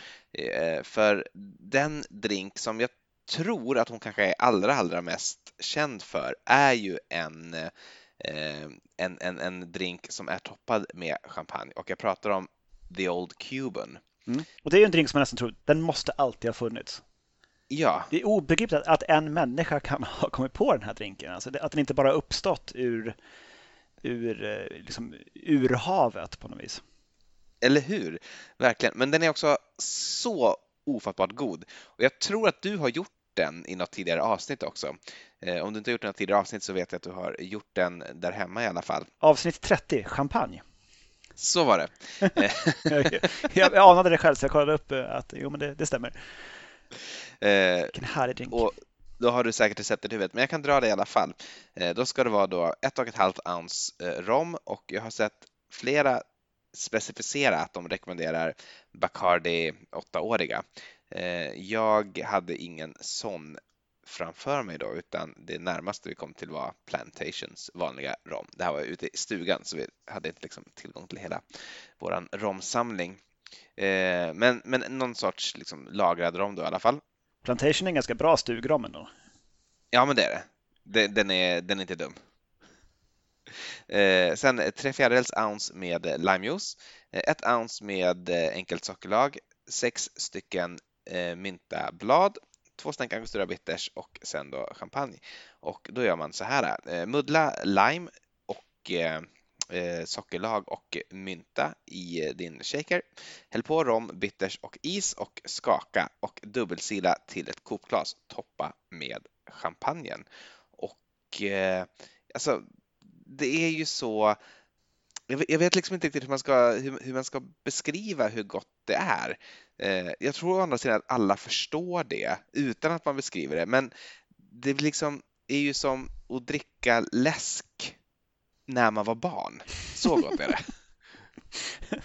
För den drink som jag tror att hon kanske är allra, allra mest känd för är ju en, en, en, en drink som är toppad med champagne och jag pratar om The Old Cuban. Mm. Och det är ju en drink som jag nästan tror, den måste alltid ha funnits. Ja. Det är obegripligt att en människa kan ha kommit på den här drinken. Alltså att den inte bara uppstått ur, ur, eh, liksom, ur havet på något vis. Eller hur? Verkligen. Men den är också så ofattbart god. Och jag tror att du har gjort den i något tidigare avsnitt också. Eh, om du inte har gjort något tidigare avsnitt så vet jag att du har gjort den där hemma i alla fall. Avsnitt 30, champagne. Så var det. jag anade det själv så jag kollade upp eh, att jo, men det, det stämmer. Eh, Vilken härlig drink. Och då har du säkert receptet i huvudet, men jag kan dra det i alla fall. Eh, då ska det vara då ett och ett halvt ounce eh, rom och jag har sett flera specificera att de rekommenderar Bacardi 8-åriga. Jag hade ingen sån framför mig då, utan det närmaste vi kom till var Plantations vanliga rom. Det här var ute i stugan så vi hade inte liksom tillgång till hela våran romsamling. Eh, men, men någon sorts liksom lagrad rom då i alla fall. Plantation är en ganska bra stugrom ändå. Ja, men det är det. Den är, den är inte dum. Eh, sen tre fjärdedels ounce med limejuice, eh, ett ounce med eh, enkelt sockerlag, sex stycken eh, myntablad, två stänk angostura bitters och sen då champagne. Och då gör man så här. Muddla lime och eh, sockerlag och mynta i eh, din shaker. Häll på rom, bitters och is och skaka och dubbelsila till ett kopglas. Toppa med champagnen. Och eh, alltså, det är ju så jag vet liksom inte riktigt hur man ska, hur, hur man ska beskriva hur gott det är. Eh, jag tror å andra sidan att alla förstår det utan att man beskriver det, men det liksom är ju som att dricka läsk när man var barn. Så gott är det.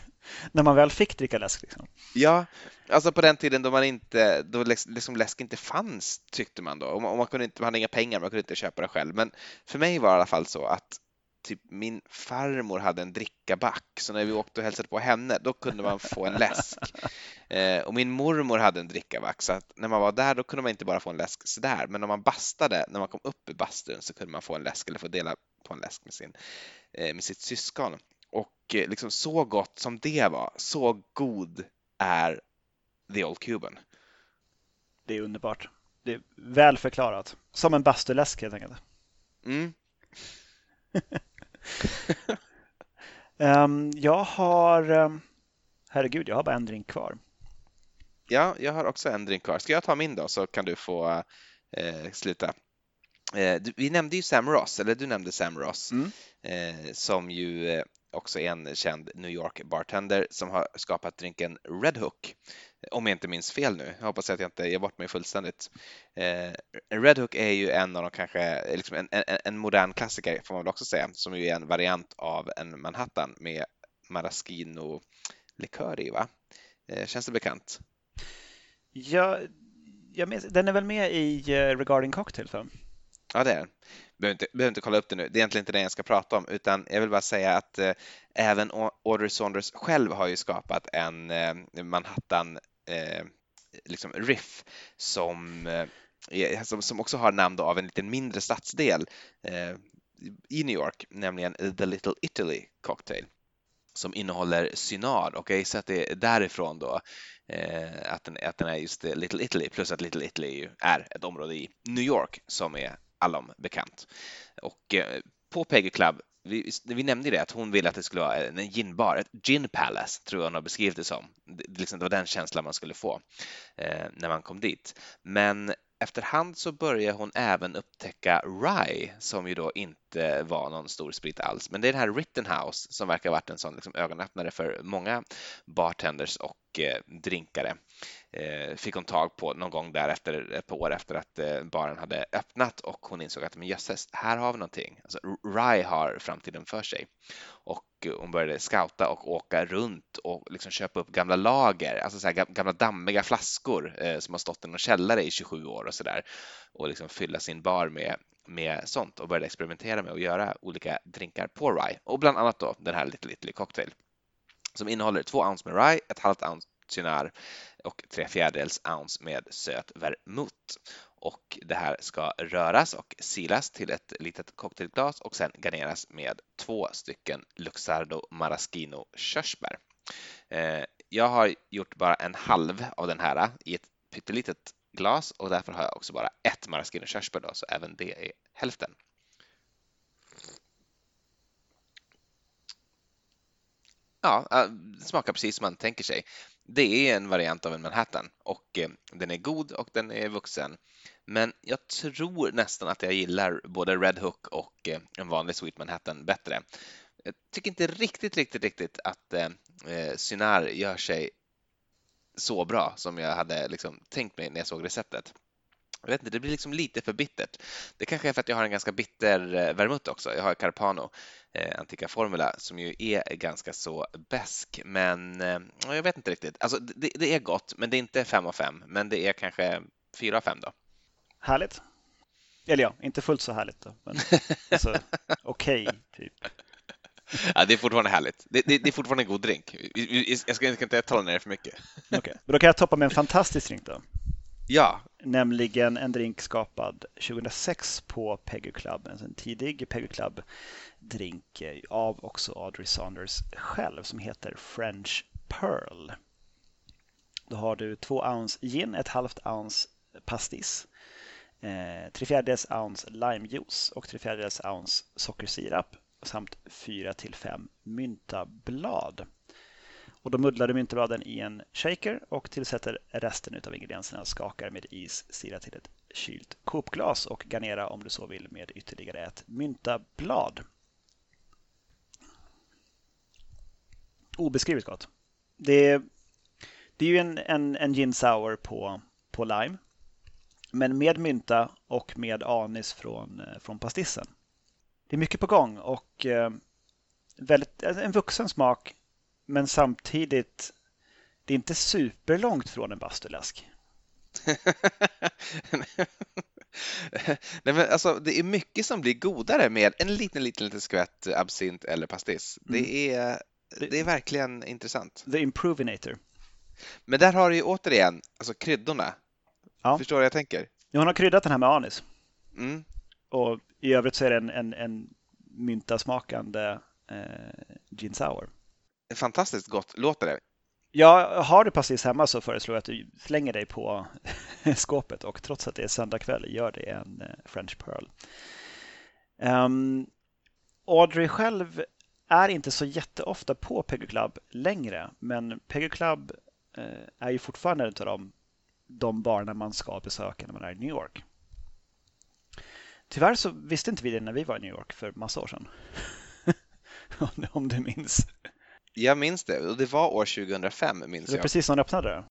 när man väl fick dricka läsk? Liksom. Ja, alltså på den tiden då man inte, då liksom läsk inte fanns tyckte man då. Och man, och man, kunde inte, man hade inga pengar, man kunde inte köpa det själv. Men för mig var det i alla fall så att typ min farmor hade en drickaback, så när vi åkte och hälsade på henne, då kunde man få en läsk. Eh, och min mormor hade en drickaback, så att när man var där, då kunde man inte bara få en läsk sådär, men om man bastade, när man kom upp i bastun, så kunde man få en läsk eller få dela på en läsk med, sin, eh, med sitt syskon. Och eh, liksom så gott som det var, så god är The Old Cuban. Det är underbart. Det är väl förklarat. Som en bastuläsk helt enkelt. Mm. um, jag har, um, herregud, jag har bara en drink kvar. Ja, jag har också en drink kvar. Ska jag ta min då så kan du få eh, sluta. Eh, vi nämnde ju Sam Ross, eller du nämnde Sam Ross, mm. eh, som ju eh, också är en känd New York bartender som har skapat drinken Red Hook. Om jag inte minns fel nu, jag hoppas att jag inte ger bort mig fullständigt. Eh, Red Hook är ju en av de kanske, liksom en, en, en, modern klassiker får man väl också säga, som ju är en variant av en Manhattan med maraschino likör i, va? Eh, känns det bekant? Ja, jag minns, den är väl med i eh, Regarding Cocktail? För? Ja, det är den. Behöver inte, behöver inte kolla upp det nu. Det är egentligen inte det jag ska prata om, utan jag vill bara säga att eh, även Audrey Saunders själv har ju skapat en eh, Manhattan eh, liksom riff som, eh, som, som också har namn av en lite mindre stadsdel eh, i New York, nämligen The Little Italy Cocktail som innehåller synad och jag gissar att det är därifrån då eh, att, den, att den är just Little Italy plus att Little Italy är ett område i New York som är allom bekant. Och eh, på Peggy Club, vi, vi nämnde det att hon ville att det skulle vara en ginbar, ett gin palace tror jag hon har beskrivit det som. Det, liksom, det var den känslan man skulle få eh, när man kom dit. Men efterhand så började hon även upptäcka Rye som ju då inte var någon stor sprit alls. Men det är den här Rittenhouse som verkar ha varit en sån liksom ögonöppnare för många bartenders och Eh, drinkare. Eh, fick hon tag på någon gång där efter ett par år efter att eh, baren hade öppnat och hon insåg att men jösses, här har vi någonting. Alltså, Rye har framtiden för sig och hon började scouta och åka runt och liksom köpa upp gamla lager, alltså så här gamla dammiga flaskor eh, som har stått i någon källare i 27 år och sådär och liksom fylla sin bar med med sånt och började experimentera med att göra olika drinkar på Rye och bland annat då den här Little Italy Cocktail som innehåller två ounce med Rye, ett halvt ounce cynar och tre fjärdedels ounce med söt vermouth. Och det här ska röras och silas till ett litet cocktailglas och sen garneras med två stycken Luxardo Maraschino körsbär. Eh, jag har gjort bara en halv av den här eh, i ett pyttelitet glas och därför har jag också bara ett maraschino körsbär då, så även det är hälften. Ja, smakar precis som man tänker sig det är en variant av en Manhattan och eh, den är god och den är vuxen. Men jag tror nästan att jag gillar både Red Hook och eh, en vanlig Sweet Manhattan bättre. Jag tycker inte riktigt, riktigt, riktigt att eh, eh, Synar gör sig så bra som jag hade liksom tänkt mig när jag såg receptet. Jag vet inte, det blir liksom lite för bittert. Det kanske är för att jag har en ganska bitter eh, vermouth också. Jag har Carpano eh, Antica Formula som ju är ganska så besk men eh, jag vet inte riktigt. Alltså det, det, är gott men det är inte 5 av 5 men det är kanske 4 av 5 då. Härligt. Eller ja, inte fullt så härligt då. Men alltså, okej, okay, typ. Ja, det är fortfarande härligt. Det, det, det, är fortfarande en god drink. Jag ska, jag ska inte tala ner det för mycket. Okej, okay. men då kan jag toppa med en fantastisk drink då. Ja. Nämligen en drink skapad 2006 på Peggy Club, en tidig Peggy Club-drink eh, av också Audrey Saunders själv som heter French Pearl. Då har du två ounce gin, ett halvt ounce pastis, eh, tre fjärdedels ounce limejuice och tre fjärdedels ounce sockersirap samt fyra till fem myntablad. Och då muddlar du myntbladen i en shaker och tillsätter resten av ingredienserna. Skakar med is, silar till ett kylt kopglas och garnera om du så vill med ytterligare ett myntablad. Obeskrivligt gott. Det, det är ju en, en, en gin sour på, på lime. Men med mynta och med anis från, från pastissen. det är mycket på gång och eh, väldigt, en vuxen smak men samtidigt det är inte superlångt från en bastuläsk. Nej, men alltså, det är mycket som blir godare med en liten, liten, liten skvätt absint eller pastis. Mm. Det, är, det är verkligen intressant. The Improvinator. Men där har du ju återigen alltså kryddorna. Ja. Förstår du vad jag tänker? Ja, hon har kryddat den här med anis. Mm. Och i övrigt så är det en, en, en myntasmakande eh, gin sour. Fantastiskt gott låter det. Ja, har du pastis hemma så föreslår jag att du slänger dig på skåpet och trots att det är söndag kväll gör det en eh, French Pearl. Um, Audrey själv är inte så jätteofta på Peggy Club längre, men Peggy Club eh, är ju fortfarande en av de, de barerna man ska besöka när man är i New York. Tyvärr så visste inte vi det när vi var i New York för massa år sedan. Om du minns. Jag minns det och det var år 2005 minns det jag. precis när de öppnade det.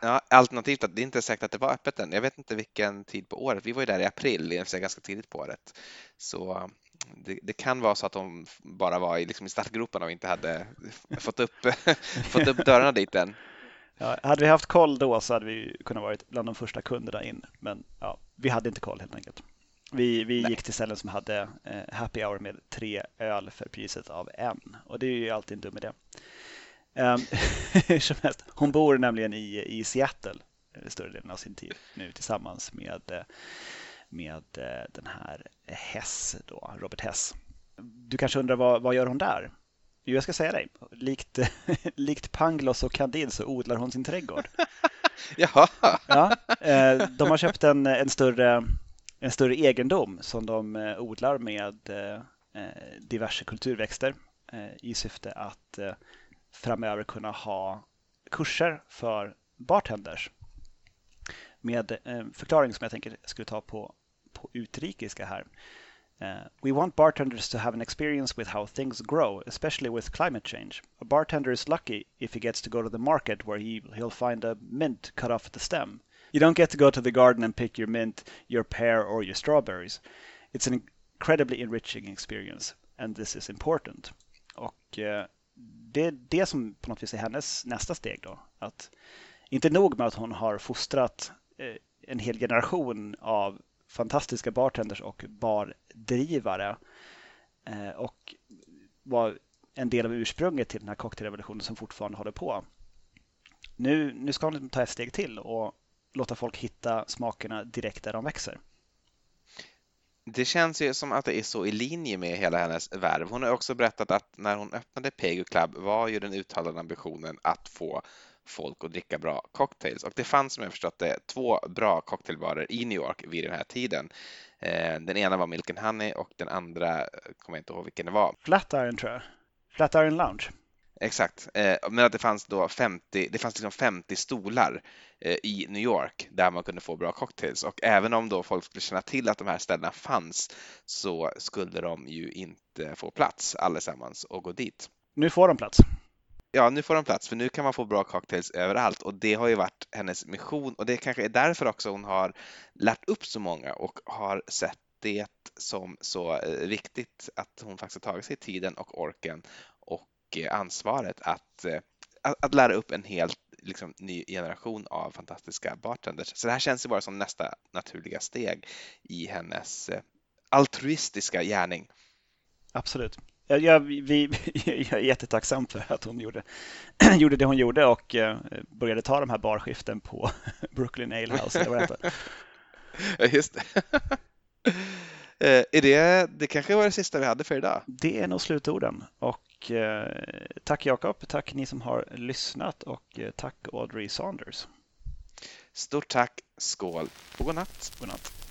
Ja, alternativt att det inte är säkert att det var öppet än. Jag vet inte vilken tid på året. Vi var ju där i april, ganska tidigt på året. Så det, det, kan vara så att de bara var i, liksom i startgroparna och inte hade fått upp, fått upp dörrarna dit än. Ja, hade vi haft koll då så hade vi kunnat vara bland de första kunderna in. Men ja, vi hade inte koll helt enkelt. Vi, vi gick till ställen som hade eh, happy hour med tre öl för priset av en och det är ju alltid en dum idé. Um, som helst, hon bor nämligen i, i Seattle eh, större delen av sin tid nu tillsammans med, eh, med den här Hess, då, Robert Hess. Du kanske undrar vad, vad gör hon där? Jo, jag ska säga dig. Likt, likt Pangloss och Candide så odlar hon sin trädgård. Jaha. Ja, de har köpt en, en större en större egendom som de eh, odlar med eh, eh, diverse kulturväxter i syfte att framöver kunna ha kurser för bartenders med en förklaring som jag tänker skulle ta på, på utrikiska här. Uh, we want bartenders to have an experience with how things grow, especially with climate change. A bartender is lucky if he gets to go to the market where he, he'll find a mint cut off the stem you don't get to go to the garden and pick your mint, your pear or your strawberries. It's an incredibly enriching experience and this is important. Och eh, det är det som på något vis är hennes nästa steg då. Att inte nog med att hon har fostrat eh, en hel generation av fantastiska bartenders och bardrivare eh, och var en del av ursprunget till den här cocktailrevolutionen som fortfarande håller på. Nu, nu ska hon ta ett steg till och låta folk hitta smakerna direkt där de växer. Det känns ju som att det är så i linje med hela hennes värv. Hon har också berättat att när hon öppnade Pegu Club var ju den uttalade ambitionen att få folk att dricka bra cocktails och det fanns som jag förstått det två bra cocktailbarer i New York vid den här tiden. Eh, den ena var Milk and Honey och den andra kommer jag inte ihåg vilken det var. Flatiron tror jag. Flatiron Lounge. Exakt, eh, men att det fanns då 50, det fanns liksom 50 stolar eh, i New York där man kunde få bra cocktails och även om då folk skulle känna till att de här ställena fanns så skulle de ju inte få plats allesammans och gå dit. Nu får de plats. Ja, nu får de plats för nu kan man få bra cocktails överallt och det har ju varit hennes mission och det kanske är därför också hon har lärt upp så många och har sett det som så eh, viktigt att hon faktiskt har tagit sig tiden och orken ansvaret att, eh, att, att lära upp en helt liksom, ny generation av fantastiska bartenders. Så det här känns ju bara som nästa naturliga steg i hennes eh, altruistiska gärning. Absolut. Jag, jag, vi, jag är jättetacksam för att hon gjorde, gjorde det hon gjorde och eh, började ta de här barskiften på Brooklyn Ale House. Det ja, just det. är det, det kanske var det sista vi hade för idag? Det är nog slutorden. Och Eh, tack Jakob, tack ni som har lyssnat och eh, tack Audrey Saunders. Stort tack, skål och godnatt. godnatt.